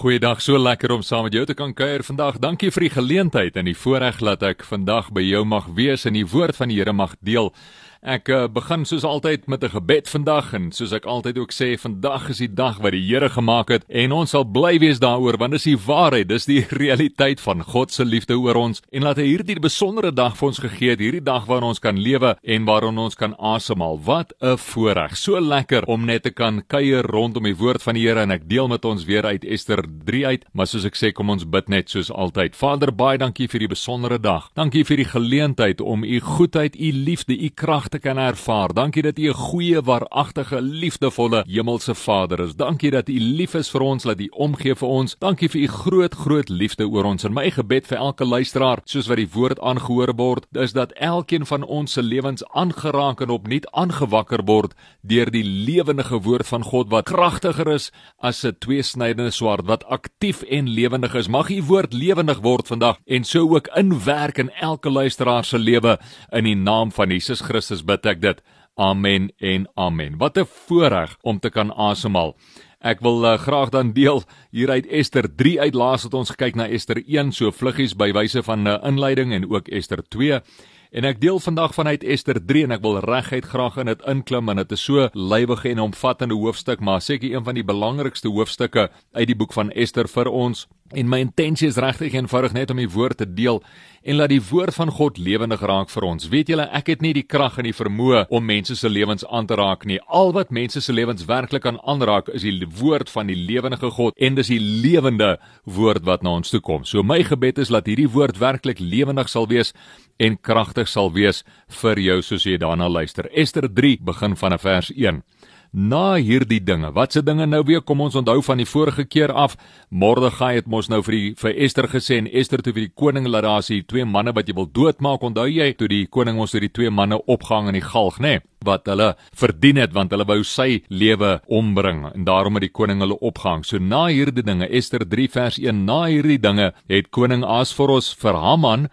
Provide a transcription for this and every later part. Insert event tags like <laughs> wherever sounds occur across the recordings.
Goeiedag, so lekker om saam met jou te kan kuier vandag. Dankie vir die geleentheid en die voorreg dat ek vandag by jou mag wees en die woord van die Here mag deel. Ek uh, begin soos altyd met 'n gebed vandag en soos ek altyd ook sê, vandag is die dag wat die Here gemaak het en ons sal bly wees daaroor want dis die waarheid, dis die <laughs> realiteit van God se liefde oor ons en laat hy hierdie besondere dag vir ons gegee het, hierdie dag waarin ons kan lewe en waarin ons kan asemhaal. Wat 'n voorreg. So lekker om net te kan kuier rondom die woord van die Here en ek deel met ons weer uit Ester 3 uit, maar soos ek sê, kom ons bid net soos altyd. Vader, baie dankie vir die besondere dag. Dankie vir die geleentheid om u goedheid, u liefde, u krag te kan ervaar. Dankie dat U 'n goeie, waaragtige, liefdevolle hemelse Vader is. Dankie dat U lief is vir ons, dat U omgee vir ons. Dankie vir U groot, groot liefde oor ons. En my gebed vir elke luisteraar, soos wat die woord aangehoor word, is dat elkeen van ons se lewens aangeraak en opnuut aangewakker word deur die lewendige woord van God wat kragtiger is as 'n tweesnydende swaard wat aktief en lewendig is. Mag U woord lewendig word vandag en so ook inwerk in elke luisteraar se lewe in die naam van Jesus Christus Christus bid ek dit. Amen en amen. Wat 'n voorreg om te kan asemhaal. Ek wil uh, graag dan deel hieruit Ester 3 uit laas het ons gekyk na Ester 1 so vluggies by wyse van 'n uh, inleiding en ook Ester 2. En ek deel vandag vanuit Ester 3 en ek wil reguit graag in dit inklim en dit is so lywige en omvattende hoofstuk, maar seker een van die belangrikste hoofstukke uit die boek van Ester vir ons. En my intensie is regtig eenvoudig net om die woord te deel en laat die woord van God lewendig raak vir ons. Weet julle, ek het nie die krag en die vermoë om mense se lewens aan te raak nie. Al wat mense se lewens werklik kan aanraak is die woord van die lewendige God en dis die lewende woord wat na ons toe kom. So my gebed is dat hierdie woord werklik lewendig sal wees en kragtig sal wees vir jou soos jy daarna luister. Ester 3 begin van 'n vers 1 na hierdie dinge. Wat se dinge nou weer? Kom ons onthou van die vorige keer af. Mordegai het mos nou vir die vir Ester gesê en Ester toe vir die koning laat daar sien twee manne wat jy wil doodmaak. Onthou jy toe die koning ons hierdie twee manne opgehang in die galg, nê? Nee? wat hulle verdien het want hulle wou sy lewe ombring en daarom het die koning hulle opgehang. So na hierdie dinge, Ester 3 vers 1, na hierdie dinge het koning Asforos vir Haman,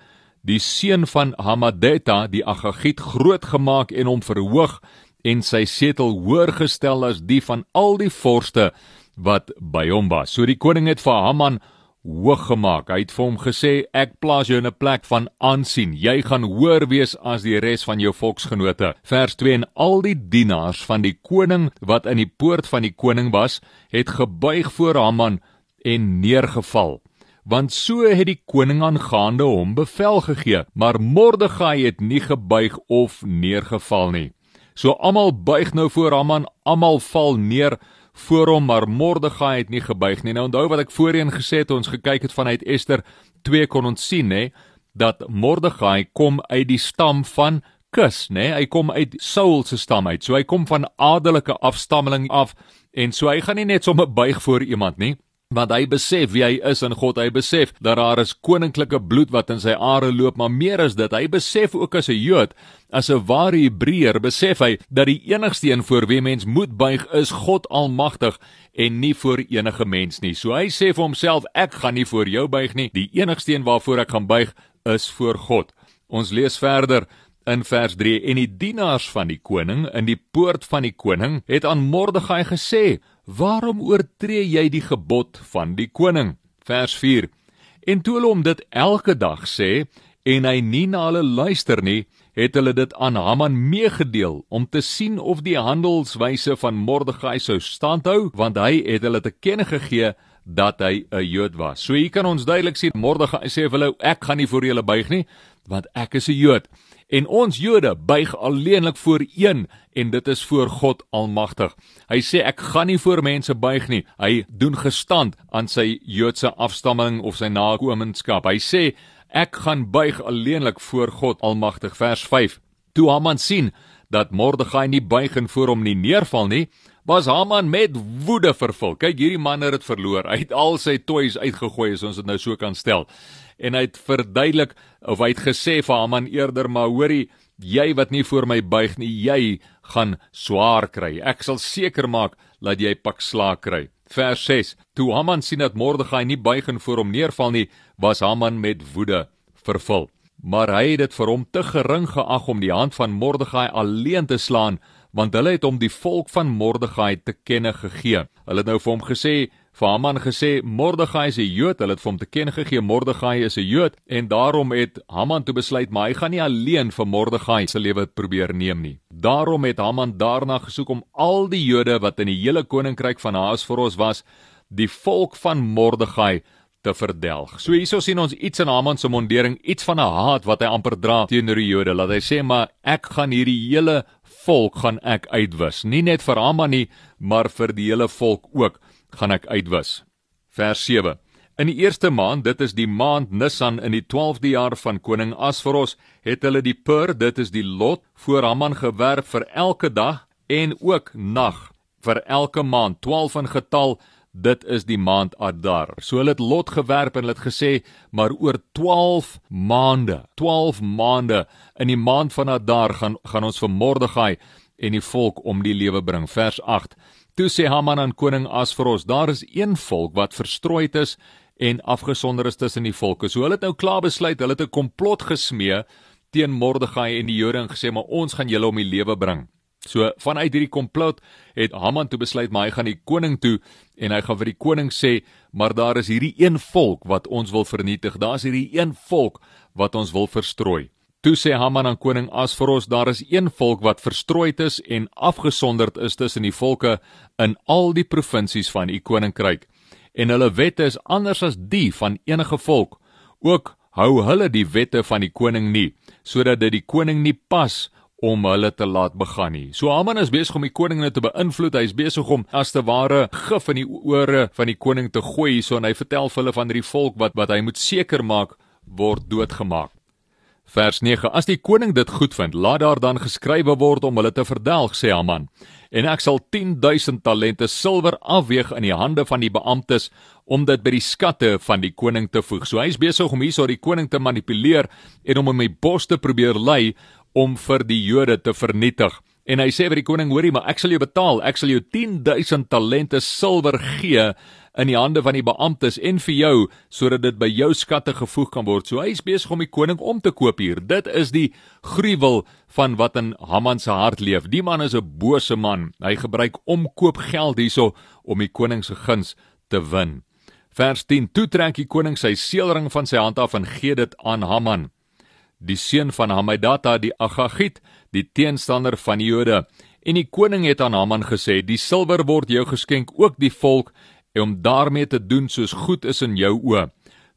die seun van Hamadeta, die Agagiet groot gemaak en hom verhoog en sy setel hoër gestel as die van al die vorste wat by hom was. So die koning het vir Haman hoog gemaak. Hy het vir hom gesê: "Ek plaas jou in 'n plek van aansien. Jy gaan hoër wees as die res van jou volksgenote." Vers 2: En al die dienaars van die koning wat in die poort van die koning was, het gebuig voor Haman en neergeval. Want so het die koning aangaande hom bevel gegee, maar Mordegai het nie gebuig of neergeval nie. So almal buig nou voor Haman, almal val neer voor hom, maar Mordegai het nie gebuig nie. Nou onthou wat ek voorheen gesê het, ons gekyk het vanuit Ester 2 kon ons sien, nê, dat Mordegai kom uit die stam van Kus, nê? Hy kom uit Saul se stam uit. So hy kom van adelike afstammeling af en so hy gaan nie net sommer buig voor iemand nie want hy besef wie hy is in God. Hy besef dat daar is koninklike bloed wat in sy are loop, maar meer as dit, hy besef ook as 'n Jood, as 'n ware Hebreër, besef hy dat die enigste een voor wie mens moet buig is God Almagtig en nie voor enige mens nie. So hy sê vir homself, ek gaan nie voor jou buig nie. Die enigste een waarvoor ek gaan buig is voor God. Ons lees verder in vers 3 en die dienaars van die koning in die poort van die koning het aan Mordegai gesê Waarom oortree jy die gebod van die koning? Vers 4. En toe hulle hom dit elke dag sê en hy nie na hulle luister nie, het hulle dit aan Haman meegedeel om te sien of die handelswyse van Mordegai sou standhou, want hy het hulle te kenne gegee dat hy 'n Jood was. So hier kan ons duidelik sien Mordegai sê vir hulle ek gaan nie voor julle buig nie, want ek is 'n Jood. En ons Jode buig alleenlik voor een en dit is voor God Almagtig. Hy sê ek gaan nie voor mense buig nie. Hy doen gestand aan sy Joodse afstamming of sy nakomenskap. Hy sê ek gaan buig alleenlik voor God Almagtig. Vers 5. Toe Haman sien dat Mordegai nie buig en voor hom nie neerval nie, was Haman met woede vervul. Kyk, hierdie man het dit verloor. Hy het al sy toys uitgegooi as ons dit nou so kan stel en hy het verduidelik of hy het gesê vir Haman eerder maar hoorie jy wat nie voor my buig nie jy gaan swaar kry ek sal seker maak dat jy pak slaag kry vers 6 toe Haman sien dat Mordegai nie buig en voor hom neerval nie was Haman met woede vervul maar hy het dit vir hom te gering geag om die hand van Mordegai alleen te slaan want hulle het hom die volk van Mordegai te kenne gegee hulle het nou vir hom gesê vir Haman gesê Mordegai is 'n Jood. Hulle het vir hom te ken gegee Mordegai is 'n Jood en daarom het Haman toe besluit maar hy gaan nie alleen vir Mordegai se lewe probeer neem nie. Daarom het Haman daarna gesoek om al die Jode wat in die hele koninkryk van Ahasveros was, die volk van Mordegai te verdelg. So hierso sien ons iets in Haman se mondering, iets van 'n haat wat hy amper dra teenoor die Jode. Laat hy sê maar ek gaan hierdie hele volk gaan ek uitwis. Nie net vir Haman nie, maar vir die hele volk ook gaan ek uitwis. Vers 7. In die eerste maand, dit is die maand Nisan in die 12de jaar van koning Asveros, het hulle die pur, dit is die lot, voor Haman gewerp vir elke dag en ook nag vir elke maand 12 in getal dit is die maand Adar. So hulle het lot gewerp en hulle het gesê, maar oor 12 maande, 12 maande in die maand van Adar gaan gaan ons vir Mordegai en die volk om die lewe bring. Vers 8. Toe sê Haman aan koning Asveros, daar is een volk wat verstrooid is en afgesonder is tussen die volke. So hulle het nou klaar besluit, hulle het 'n komplot gesmee teen Mordegai en die Jode en gesê, maar ons gaan julle om die lewe bring. So vanuit hierdie komplot het Haman toe besluit maar hy gaan die koning toe en hy gaan vir die koning sê maar daar is hierdie een volk wat ons wil vernietig. Daar's hierdie een volk wat ons wil verstrooi. Toe sê Haman aan koning Asveros daar is een volk wat verstrooid is en afgesonderd is tussen die volke in al die provinsies van u koninkryk. En hulle wette is anders as die van enige volk. Ook hou hulle die wette van die koning nie sodat dit die koning nie pas om hulle te laat begaan nie. So Haman is besig om die koning net te beïnvloed. Hy is besig om as te ware gif in die ore van die koning te gooi hierso en hy vertel hulle van hierdie volk wat wat hy moet seker maak word doodgemaak. Vers 9: As die koning dit goedvind, laat daar dan geskrywe word om hulle te verdelg, sê Haman. En ek sal 10000 talente silwer afweeg in die hande van die beamptes om dit by die skatte van die koning te voeg. So hy is besig om hierso die koning te manipuleer en om hom in die bos te probeer lei om vir die Jode te vernietig. En hy sê vir die koning: "Hoorie, maar ek sal jou betaal. Ek sal jou 10000 talente silwer gee in die hande van die beamptes en vir jou sodat dit by jou skatte gevoeg kan word." So hy is besig om die koning om te koop hier. Dit is die gruwel van wat in Haman se hart leef. Die man is 'n bose man. Hy gebruik omkoopgeld hierso om die koning se guns te win. Vers 10: Toe trek die koning sy seelring van sy hand af en gee dit aan Haman die seun van Hamedata die Agagit, die teenstander van die Jode. En die koning het aan Haman gesê: "Die silwer word jou geskenk, ook die volk, om daarmee te doen soos goed is in jou oë."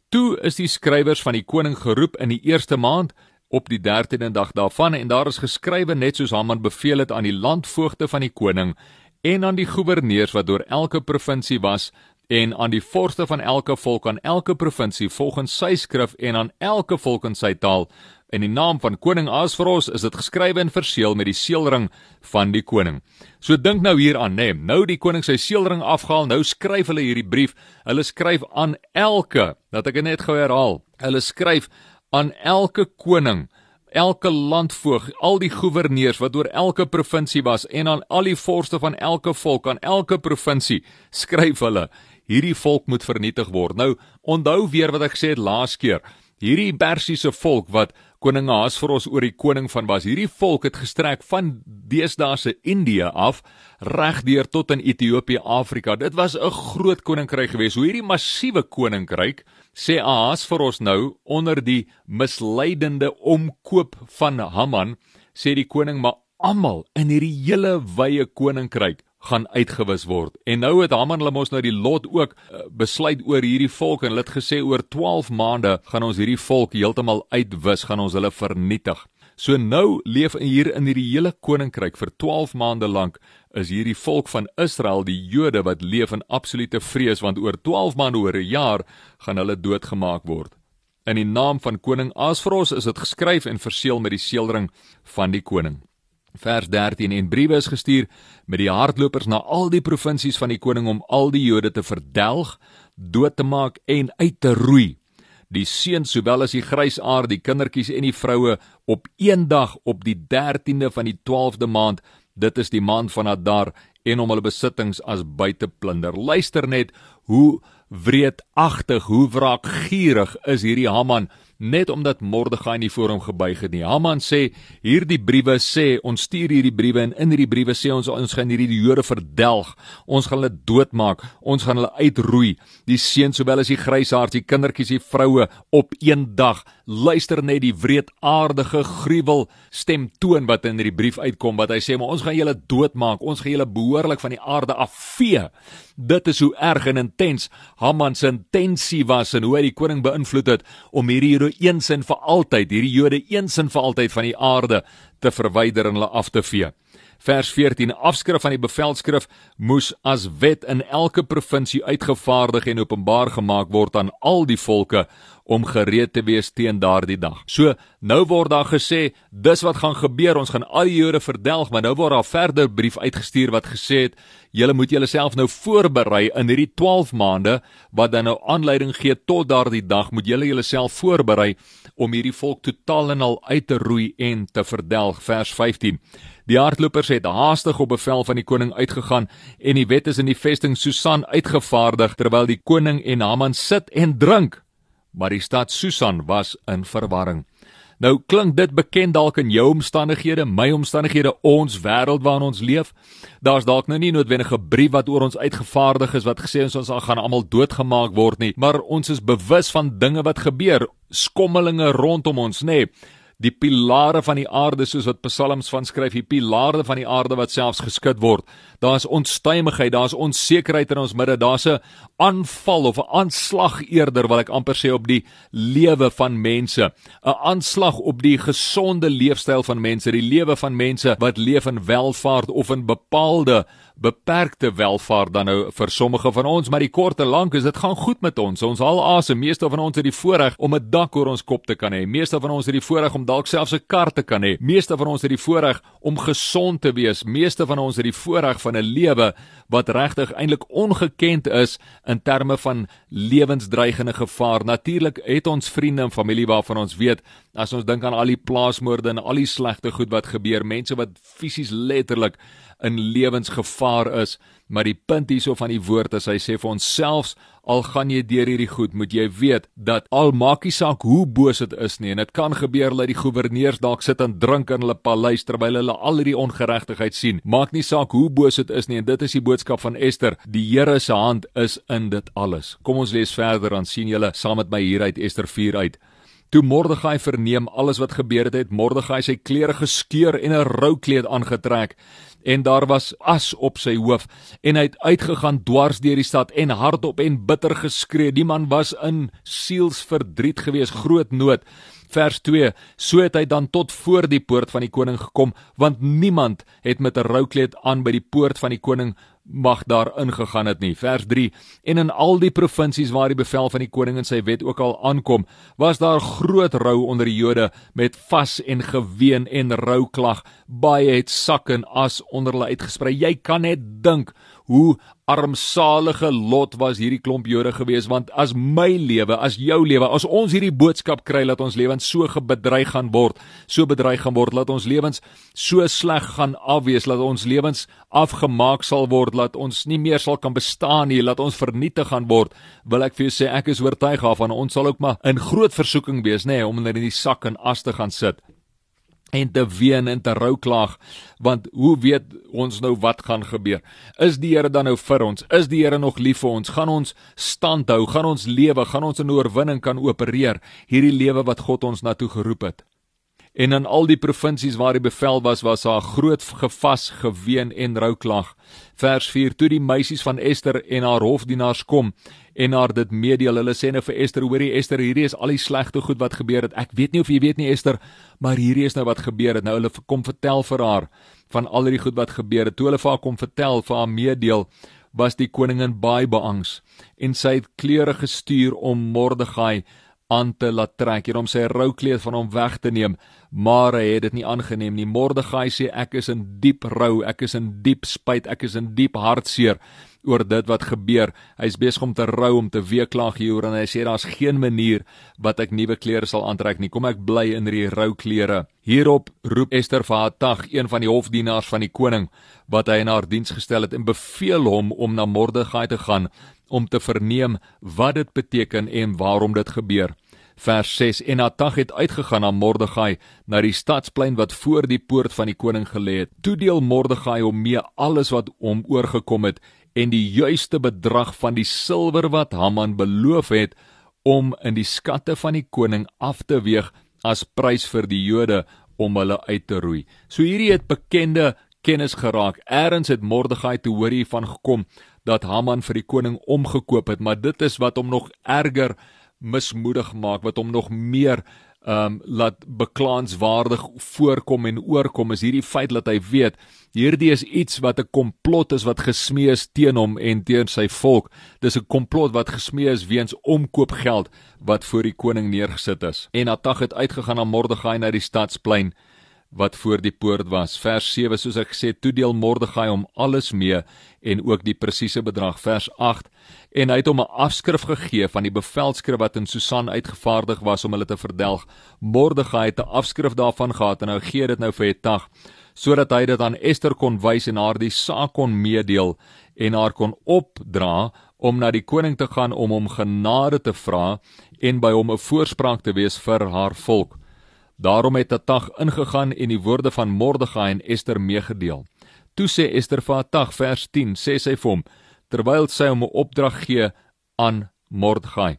Toe is die skrywers van die koning geroep in die eerste maand op die 13de dag daarvan en daar is geskrywe net soos Haman beveel het aan die landvoogte van die koning en aan die goewerneurs wat deur elke provinsie was en aan die vorste van elke volk aan elke provinsie volgens sy skrif en aan elke volk in sy taal in die naam van koning Asveros is dit geskrywe en verseël met die seelring van die koning. So dink nou hier aan, né? Nee, nou die koning sy seelring afgehaal, nou skryf hulle hierdie brief. Hulle skryf aan elke, dat ek dit net gou herhaal. Hulle skryf aan elke koning elke landvoog, al die goewerneurs wat oor elke provinsie was en aan al die vorste van elke volk aan elke provinsie skryf hulle hierdie volk moet vernietig word. Nou onthou weer wat ek gesê het laas keer. Hierdie Persiese volk wat koning Ahasveros oor die koning van was, hierdie volk het gestrek van deesdae se Indië af regdeur tot in Ethiopië, Afrika. Dit was 'n groot koninkryk geweest. Hoe hierdie massiewe koninkryk sê Ahasveros nou onder die misleidende omkoop van Haman, sê die koning maar almal in hierdie hele wye koninkryk gaan uitgewis word. En nou het Haman hulle mos nou die lot ook uh, besluit oor hierdie volk en hulle het gesê oor 12 maande gaan ons hierdie volk heeltemal uitwis, gaan ons hulle vernietig. So nou leef hier in hierdie hele koninkryk vir 12 maande lank is hierdie volk van Israel, die Jode wat leef in absolute vrees want oor 12 maande oor 'n jaar gaan hulle doodgemaak word. In die naam van koning Asveros is dit geskryf en verseël met die seelring van die koning. Vers 13 en briewe is gestuur met die hardlopers na al die provinsies van die koning om al die Jode te verdelg, dood te maak en uit te roei. Die seuns sowel as die grysaar, die kindertjies en die vroue op een dag op die 13de van die 12de maand, dit is die maand van Adar en om hulle besittings as buite plunder. Luister net hoe wreedagtig, hoe wraakgierig is hierdie Haman net omdat Mordegai nie voor hom gebuig het nie. Haman sê hierdie briewe sê ons stuur hierdie briewe en in hierdie briewe sê ons ons gaan hierdie Jode verdelg. Ons gaan hulle doodmaak. Ons gaan hulle uitroei. Die seuns sowel as die grysaards, die kindertjies, die vroue op een dag. Luister net die wreedaardige gruwel stem toon wat in hierdie brief uitkom wat hy sê maar ons gaan julle doodmaak. Ons gaan julle behoorlik van die aarde afvee. Dit is hoe erg en intens Haman se intensie was en hoe hy die koning beïnvloed het om hierdie Jode eens en vir altyd, hierdie Jode eens en vir altyd van die aarde te verwyder en hulle af te vee. Vers 14: Afskrif van die bevelskrif moes as wet in elke provinsie uitgevaardig en openbaar gemaak word aan al die volke om gereed te wees teen daardie dag. So nou word daar gesê dis wat gaan gebeur, ons gaan al die Jode verdelg, maar nou word daar verder brief uitgestuur wat gesê het julle moet julleself nou voorberei in hierdie 12 maande wat dan nou aanleiding gee tot daardie dag, moet julle julleself voorberei om hierdie volk totaal en al uit te roei en te verdelg. Vers 15. Die hardlopers het haastig op bevel van die koning uitgegaan en die wet is in die vesting Susan uitgevaardig terwyl die koning en Haman sit en drink maar die stad Susan was in verwarring. Nou klink dit bekend dalk in jou omstandighede, my omstandighede, ons wêreld waarin ons leef. Daar's dalk nou nie noodwendige brief wat oor ons uitgevaardig is wat gesê ons ons gaan almal doodgemaak word nie, maar ons is bewus van dinge wat gebeur, skommelinge rondom ons, nê. Nee die pilare van die aarde soos wat psalms van skryf die pilare van die aarde wat selfs geskit word. Daar's onstuimigheid daar's onsekerheid in ons midde daar's 'n aanval of 'n aanslag eerder wil ek amper sê op die lewe van mense 'n aanslag op die gesonde leefstyl van mense die lewe van mense wat leef in welvaart of in bepaalde beperkte welvaart dan nou vir sommige van ons, maar die kort en lank is dit gaan goed met ons. Ons haal asem. Meeste van ons het die voorreg om 'n dak oor ons kop te kan hê. Meeste van ons het die voorreg om dalk selfs 'n kar te kan hê. Meeste van ons het die voorreg om gesond te wees. Meeste van ons het die voorreg van 'n lewe wat regtig eintlik ongekend is in terme van lewensdreigende gevaar. Natuurlik het ons vriende en familie waarvan ons weet as ons dink aan al die plaasmoorde en al die slegte goed wat gebeur, mense wat fisies letterlik in lewensgevaar is, maar die punt hierso van die woord is hy sê vir ons selfs al gaan jy deur hierdie goed, moet jy weet dat al maak nie saak hoe boos dit is nie en dit kan gebeur dat die goewerneurs dalk sit en drink in hulle paleis terwyl hulle al hierdie ongeregtigheid sien. Maak nie saak hoe boos dit is nie en dit is die boodskap van Ester. Die Here se hand is in dit alles. Kom ons lees verder dan sien julle saam met my hier uit Ester 4 uit. Toe Mordegai verneem alles wat gebeur het, het Mordegai sy klere geskeur en 'n roukleed aangetrek en daar was as op sy hoof en hy het uitgegaan dwars deur die stad en hardop en bitter geskree. Die man was in sielsverdriet gewees, groot nood. Vers 2: So het hy dan tot voor die poort van die koning gekom, want niemand het met 'n roukleed aan by die poort van die koning mag daar ingegaan het nie. Vers 3: En in al die provinsies waar die bevel van die koning en sy wet ook al aankom, was daar groot rou onder die Jode met vas en geween en rouklag. Baie het sak en as onder hulle uitgesprei. Jy kan net dink hoe armsalige lot was hierdie klomp Jode gewees want as my lewe, as jou lewe, as ons hierdie boodskap kry dat ons lewens so gebedreig gaan word, so bedreig gaan word, dat ons lewens so sleg gaan afwees, dat ons lewens afgemaak sal word, dat ons nie meer sal kan bestaan nie, dat ons vernietig gaan word, wil ek vir jou sê ek is oortuig daarvan ons sal ook maar in groot versoeking wees, nê, nee, om in die sak en as te gaan sit en te ween en te rou klaag want hoe weet ons nou wat gaan gebeur? Is die Here dan nou vir ons? Is die Here nog lief vir ons? Gaan ons stand hou? Gaan ons lewe? Gaan ons in oorwinning kan opereer? Hierdie lewe wat God ons na toe geroep het en in al die provinsies waar die bevel was was daar groot gevas geween en rou klaag vers 4 toe die meisies van Ester en haar hofdienaars kom en haar dit meedeel. Hulle sê nou vir Ester, hoorie Ester, hierdie is al die slegte goed wat gebeur het. Ek weet nie of jy weet nie Ester, maar hierdie is nou wat gebeur het. Nou hulle kom vertel vir haar van al die goed wat gebeur het. Toe hulle vir haar kom vertel, vir haar meedeel, was die koningin baie beangs en sy het klere gestuur om Mordegai aan te laat trek, hier om sy roukleed van hom weg te neem, maar hy het dit nie aangeneem nie. Mordegai sê ek is in diep rou, ek is in diep spyt, ek is in diep hartseer oor dit wat gebeur. Hy's besig om te rou om te weeklaag hieroor en hy sê daar's geen manier wat ek nuwe klere sal aantrek nie. Kom ek bly in hierdie rou klere. Hierop roep Ester vir Hatag, een van die hofdienaars van die koning, wat hy in haar diens gestel het en beveel hom om na Mordegai te gaan om te verneem wat dit beteken en waarom dit gebeur. Vers 6 En Atag het uitgegaan na Mordegai na die stadsplein wat voor die poort van die koning gelê het. Toe deel Mordegai hom mee alles wat hom oorgekom het en die juiste bedrag van die silwer wat Haman beloof het om in die skatte van die koning af te weeg as prys vir die Jode om hulle uit te roei. So hierdie het bekende kennis geraak. Eerens het Mordegai te hoor hiervan gekom dat Haman vir die koning omgekoop het, maar dit is wat hom nog erger mismoedig maak, wat hom nog meer ehm um, laat beklaanswaardig voorkom en oorkom is hierdie feit dat hy weet hierdie is iets wat 'n komplot is wat gesmee is teen hom en teen sy volk. Dis 'n komplot wat gesmee is weens omkoopgeld wat voor die koning neergesit is. En Atag het uitgegaan na Mordegai na die stadsplein wat voor die poort was. Vers 7 soos ek gesê, toedeel Mordegai hom alles mee en ook die presiese bedrag. Vers 8 en hy het hom 'n afskrif gegee van die bevelskrif wat in Susan uitgevaardig was om hulle te verdelg. Mordegai het 'n afskrif daarvan gehad en nou gee dit nou vir Hetag sodat hy dit aan Ester kon wys en haar die saak kon meedeel en haar kon opdra om na die koning te gaan om hom genade te vra en by hom 'n voorspraak te wees vir haar volk. Daarom het Atag ingegaan en die woorde van Mordegai en Ester meegedeel. Toe sê Ester vir Atag vers 10 sê sy vir hom terwyl sy hom 'n opdrag gee aan Mordegai.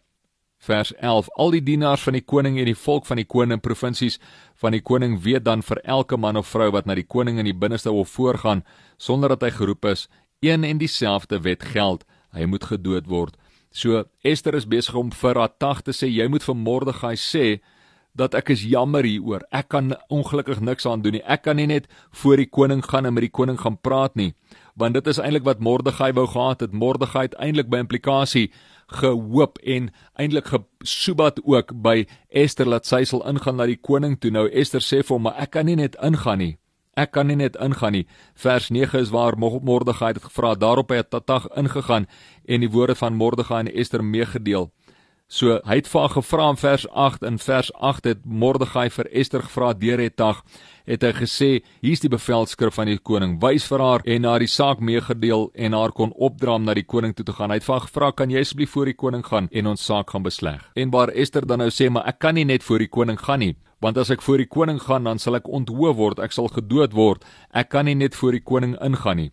Vers 11 Al die dienaars van die koning en die volk van die koning provinsies van die koning weet dan vir elke man of vrou wat na die koning in die binneste hof voorgaan sonder dat hy geroep is, een en dieselfde wet geld, hy moet gedood word. So Ester is besig om vir Atag te sê jy moet vir Mordegai sê dat ek is jammer hieroor. Ek kan ongelukkig niks aan doen nie. Ek kan nie net voor die koning gaan en met die koning gaan praat nie, want dit is eintlik wat Mordegai wou gehad het. Mordegai het eintlik by implikasie gehoop en eintlik gesoebat ook by Ester dat sy sal ingaan na die koning toe. Nou Ester sê vir hom, "Maar ek kan nie net ingaan nie. Ek kan nie net ingaan nie." Vers 9 is waar Mordegai het gevra. Daarop het Tatag ingegaan en die woorde van Mordegai en Ester meegedeel. So hy het vir haar gevra in vers 8 en vers 8 het Mordegai vir Ester gevra deur het dag het hy gesê hier's die bevelskrif van die koning. Wys vir haar en haar die saak meegedeel en haar kon opdra om na die koning toe te gaan. Hy het vir haar gevra kan jy asseblief voor die koning gaan en ons saak gaan besleg? En waar Ester dan nou sê maar ek kan nie net voor die koning gaan nie want as ek voor die koning gaan dan sal ek onthou word ek sal gedood word. Ek kan nie net voor die koning ingaan nie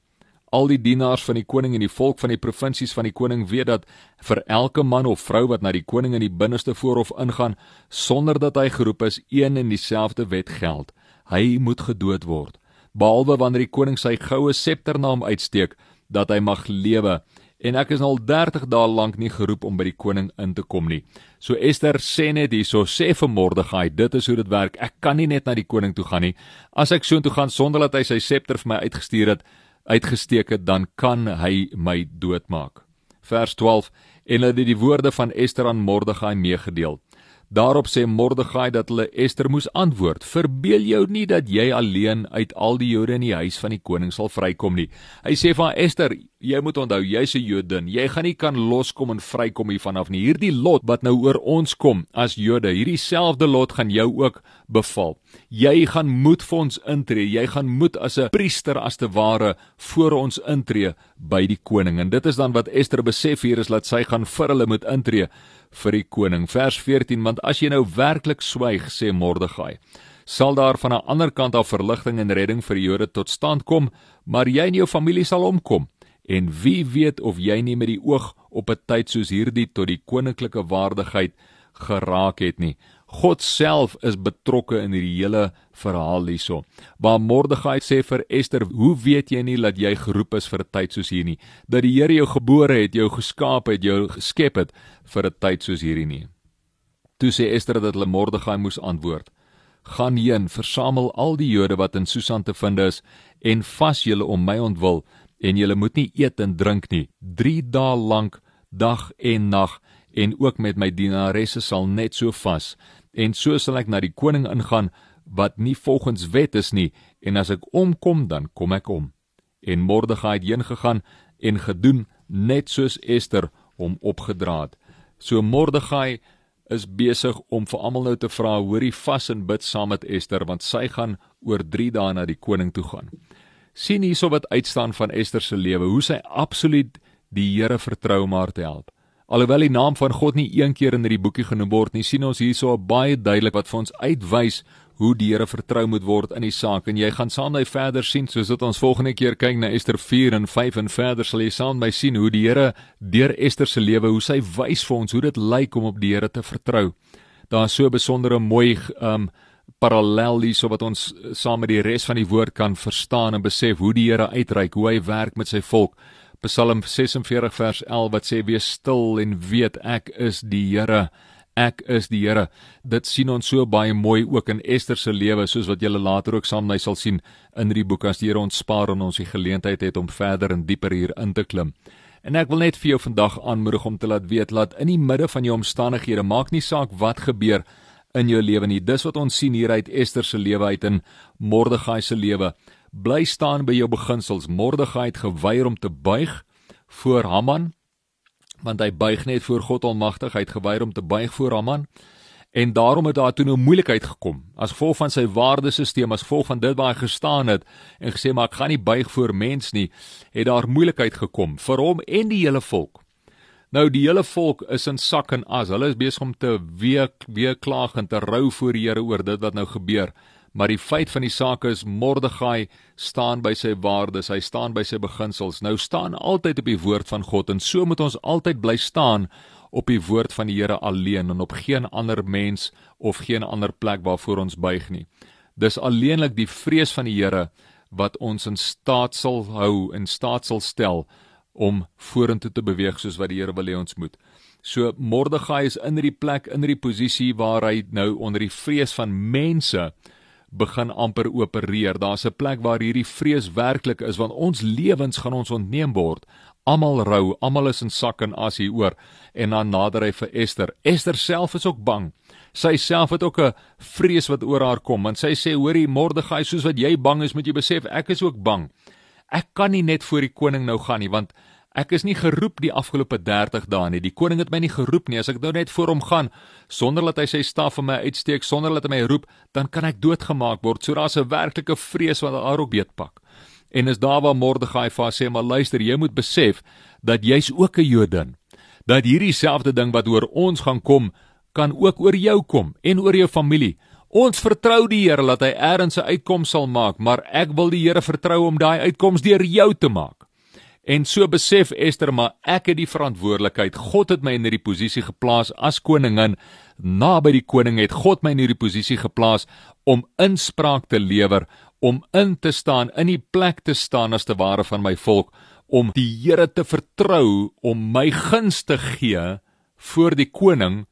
Al die dienaars van die koning en die volk van die provinsies van die koning weet dat vir elke man of vrou wat na die koning in die binneste voorhof ingaan sonder dat hy geroep is, een en dieselfde wet geld. Hy moet gedood word, behalwe wanneer die koning sy goue septer na hom uitsteek dat hy mag lewe. En ek is al 30 dae lank nie geroep om by die koning in te kom nie. So Ester sê net hierso sê vir Mordegai, dit is hoe dit werk. Ek kan nie net na die koning toe gaan nie. As ek soontoe gaan sonder dat hy sy septer vir my uitgestuur het, uitgesteek het, dan kan hy my doodmaak. Vers 12 en hulle het die woorde van Ester aan Mordegai meegedeel. Daarop sê Mordegai dat hulle Ester moes antwoord: "Verbeel jou nie dat jy alleen uit al die Jode in die huis van die koning sal vrykom nie." Hy sê vir Ester: "Jy moet onthou, jy's 'n Jodin. Jy gaan nie kan loskom en vrykom hiervan af nie. Hierdie lot wat nou oor ons kom as Jode, hierdie selfde lot gaan jou ook beval. Jy gaan moet vir ons intree. Jy gaan moet as 'n priester as te ware voor ons intree by die koning." En dit is dan wat Ester besef hier is dat sy gaan vir hulle moet intree vir die koning. Vers 14: Want as jy nou werklik swyg, sê Mordegai, sal daar van 'n ander kant af verligting en redding vir die Jode tot stand kom, maar jy en jou familie sal omkom. En wie weet of jy nie met die oog op 'n tyd soos hierdie tot die koninklike waardigheid geraak het nie. God self is betrokke in hierdie hele verhaal hierso. Waar Mordegai sê vir Ester, "Hoe weet jy nie dat jy geroep is vir 'n tyd soos hierdie nie? Dat die Here jou gebore het, jou geskaap het, jou geskep het vir 'n tyd soos hierdie nie." Toe sê Ester dat hulle Mordegai moes antwoord: "Gaan heen, versamel al die Jode wat in Susan te vind is en vas julle om my ontwil en julle moet nie eet en drink nie 3 dae lank, dag en nag." en ook met my dienaresse sal net so vas en so sal ek na die koning ingaan wat nie volgens wet is nie en as ek omkom dan kom ek om. En Mordegai het heen gegaan en gedoen net soos Ester hom opgedra het. So Mordegai is besig om vir almal nou te vra hoorie vas en bid saam met Ester want sy gaan oor 3 dae na die koning toe gaan. Sien hierso wat uitstaan van Ester se lewe hoe sy absoluut die Here vertrou om haar te help Alhoewel die naam van God nie een keer in hierdie boekie genoem word nie, sien ons hierso baie duidelik wat vir ons uitwys hoe die Here vertrou moet word in die saak en jy gaan saam met my verder sien soos dit ons volgende keer kyk na Ester 4 en 5 en verder sal jy saam met my sien hoe die Here deur Ester se lewe hoe sy wys vir ons hoe dit lyk om op die Here te vertrou. Daar's so 'n besondere mooi um parallel hier so wat ons saam met die res van die woord kan verstaan en besef hoe die Here uitreik, hoe hy werk met sy volk. Psalm 46 vers 11 wat sê wees stil en weet ek is die Here. Ek is die Here. Dit sien ons so baie mooi ook in Ester se lewe soos wat julle later ook saam met my sal sien in die boek as die Here ons spaar en ons die geleentheid het om verder en dieper hier in te klim. En ek wil net vir jou vandag aanmoedig om te laat weet laat in die midde van jou omstandighede maak nie saak wat gebeur in jou lewe nie. Dis wat ons sien hier uit Ester se lewe uit in Mordegai se lewe. Bly staan by jou beginsels. Mordegai het geweier om te buig voor Haman want hy buig net voor God Almagtig. Hy het geweier om te buig voor Haman. En daarom het daar toe 'n moeilikheid gekom. As gevolg van sy waardesisteem as gevolg van dit waar hy gestaan het en gesê maar ek gaan nie buig voor mens nie het daar moeilikheid gekom vir hom en die hele volk. Nou die hele volk is in sak en as. Hulle is besig om te week week klaag en te rou voor die Here oor dit wat nou gebeur maar die feit van die saak is Mordegai staan by sy waardes, hy staan by sy beginsels. Nou staan altyd op die woord van God en so moet ons altyd bly staan op die woord van die Here alleen en op geen ander mens of geen ander plek waarvoor ons buig nie. Dis alleenlik die vrees van die Here wat ons in staat sal hou en staat sal stel om vorentoe te beweeg soos wat die Here wil hê ons moet. So Mordegai is in hierdie plek in hierdie posisie waar hy nou onder die vrees van mense begin amper opereer. Daar's 'n plek waar hierdie vrees werklik is want ons lewens gaan ons ontneem word. Almal rou, almal is in sak en as hieroor en dan nader hy vir Ester. Ester self is ook bang. Sy self het ook 'n vrees wat oor haar kom want sy sê hoorie Mordegai soos wat jy bang is moet jy besef ek is ook bang. Ek kan nie net voor die koning nou gaan nie want Ek is nie geroep die afgelope 30 dae nie. Die koning het my nie geroep nie. As ek nou net voor hom gaan sonder dat hy sy staf vir my uitsteek, sonder dat hy my roep, dan kan ek doodgemaak word. So daar's 'n werklike vrees wat haar ook beetpak. En is daar waar Mordegai vir sê, "Maar luister, jy moet besef dat jy's ook 'n Jodin. Dat hierdie selfde ding wat oor ons gaan kom, kan ook oor jou kom en oor jou familie." Ons vertrou die Here dat hy eers 'n uitkoms sal maak, maar ek wil die Here vertrou om daai uitkoms deur jou te maak. En so besef Ester maar ek het die verantwoordelikheid. God het my in hierdie posisie geplaas as koningin. Naby die koning het God my in hierdie posisie geplaas om inspraak te lewer, om in te staan, in die plek te staan as te ware van my volk, om die Here te vertrou om my guns te gee voor die koning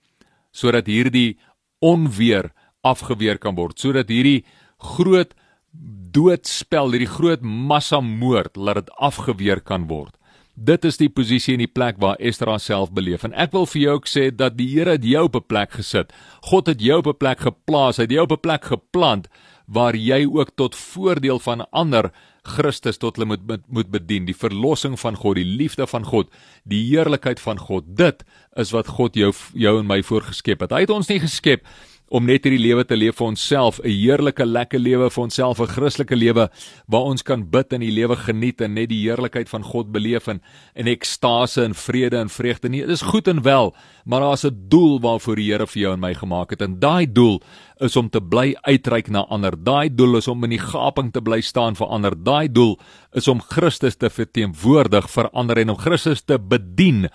sodat hierdie onweer afgeweer kan word, sodat hierdie groot doodspel, hierdie groot massamoord, laat dit afgeweer kan word. Dit is die posisie en die plek waar Ester haarself beleef. En ek wil vir jou ook sê dat die Here het jou op 'n plek gesit. God het jou op 'n plek geplaas, hy het jou op 'n plek geplant waar jy ook tot voordeel van ander Christus tot hulle moet moet bedien, die verlossing van God, die liefde van God, die heerlikheid van God. Dit is wat God jou jou en my voorgeskep het. Hy het ons nie geskep om net hierdie lewe te leef vir onsself, 'n heerlike lekker lewe vir onsself, 'n Christelike lewe waar ons kan bid en die lewe geniet en net die heerlikheid van God beleef en in ekstase en vrede en vreugde nie. Dit is goed en wel, maar daar's 'n doel waarvoor die Here vir jou en my gemaak het en daai doel is om te bly uitreik na ander. Daai doel is om in die gaping te bly staan vir ander. Daai doel is om Christus te verteenwoordig vir ander en om Christus te bedien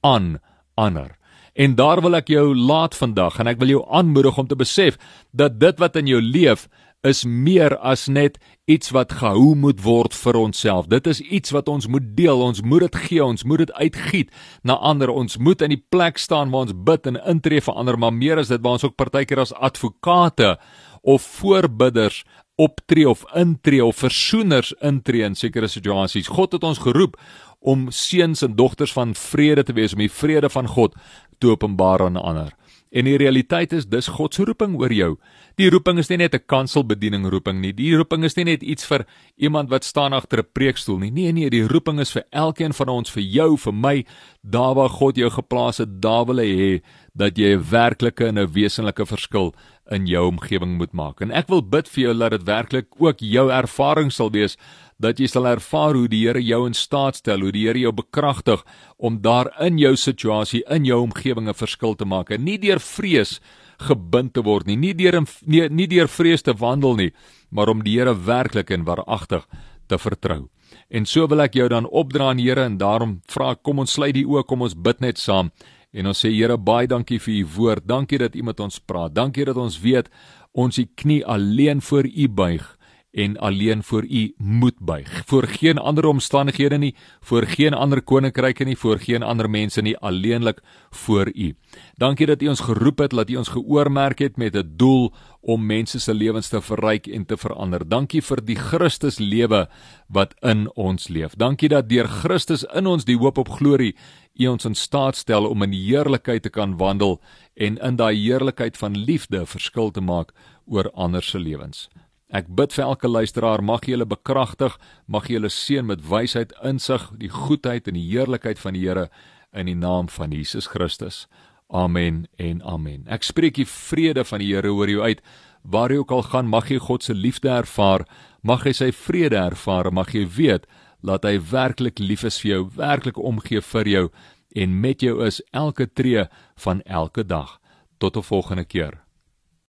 aan ander. En daar wil ek jou laat vandag en ek wil jou aanmoedig om te besef dat dit wat in jou leef is meer as net iets wat gehou moet word vir onsself. Dit is iets wat ons moet deel. Ons moet dit gee, ons moet dit uitgiet na ander. Ons moet in die plek staan waar ons bid en intree vir ander, maar meer as dit waar ons ook partykeer as advokate of voorbidders optree of intree of versoeners intree in sekere situasies. God het ons geroep om seuns en dogters van vrede te wees, om die vrede van God te openbaar aan ander. En die realiteit is dis God se roeping oor jou. Die roeping is nie net 'n kanselbediening roeping nie. Die roeping is nie net iets vir iemand wat staan agter 'n preekstoel nie. Nee nee, die roeping is vir elkeen van ons, vir jou, vir my, daar waar God jou geplaas het, daar wil hy hê dat jy 'n werklike en 'n wesenlike verskil in jou omgewing moet maak. En ek wil bid vir jou dat dit werklik ook jou ervaring sal wees dat jy sal ervaar hoe die Here jou in staat stel, hoe die Here jou bekragtig om daar in jou situasie, in jou omgewing 'n verskil te maak. En nie deur vrees gebind te word nie, nie deur nie, nie deur vrees te wandel nie, maar om die Here werklik en waaragtig te vertrou. En so wil ek jou dan opdra aan Here en daarom vra kom ons sluit die oë, kom ons bid net saam. En ons sê Here baie dankie vir u woord. Dankie dat u met ons praat. Dankie dat ons weet ons die knie alleen voor u buig en alleen voor u moet buig. Voor geen ander omstandighede nie, voor geen ander koninkryke nie, voor geen ander mense nie, alleenlik voor u. Dankie dat u ons geroep het, dat u ons geoormerk het met 'n doel om mense se lewens te verryk en te verander. Dankie vir die Christus lewe wat in ons leef. Dankie dat deur Christus in ons die hoop op glorie U ons in staat stel om in heerlikheid te kan wandel en in daai heerlikheid van liefde verskil te maak oor ander se lewens. Ek bid vir elke luisteraar, mag jy hulle bekragtig, mag jy hulle seën met wysheid, insig, die goedheid en die heerlikheid van die Here in die naam van Jesus Christus. Amen en amen. Ek spreek die vrede van die Here oor jou uit. Waar jy ook al gaan, mag jy God se liefde ervaar, mag jy sy vrede ervaar, mag jy weet dat hy werklik lief is vir jou, werklik omgee vir jou en met jou is elke tree van elke dag. Tot 'n volgende keer.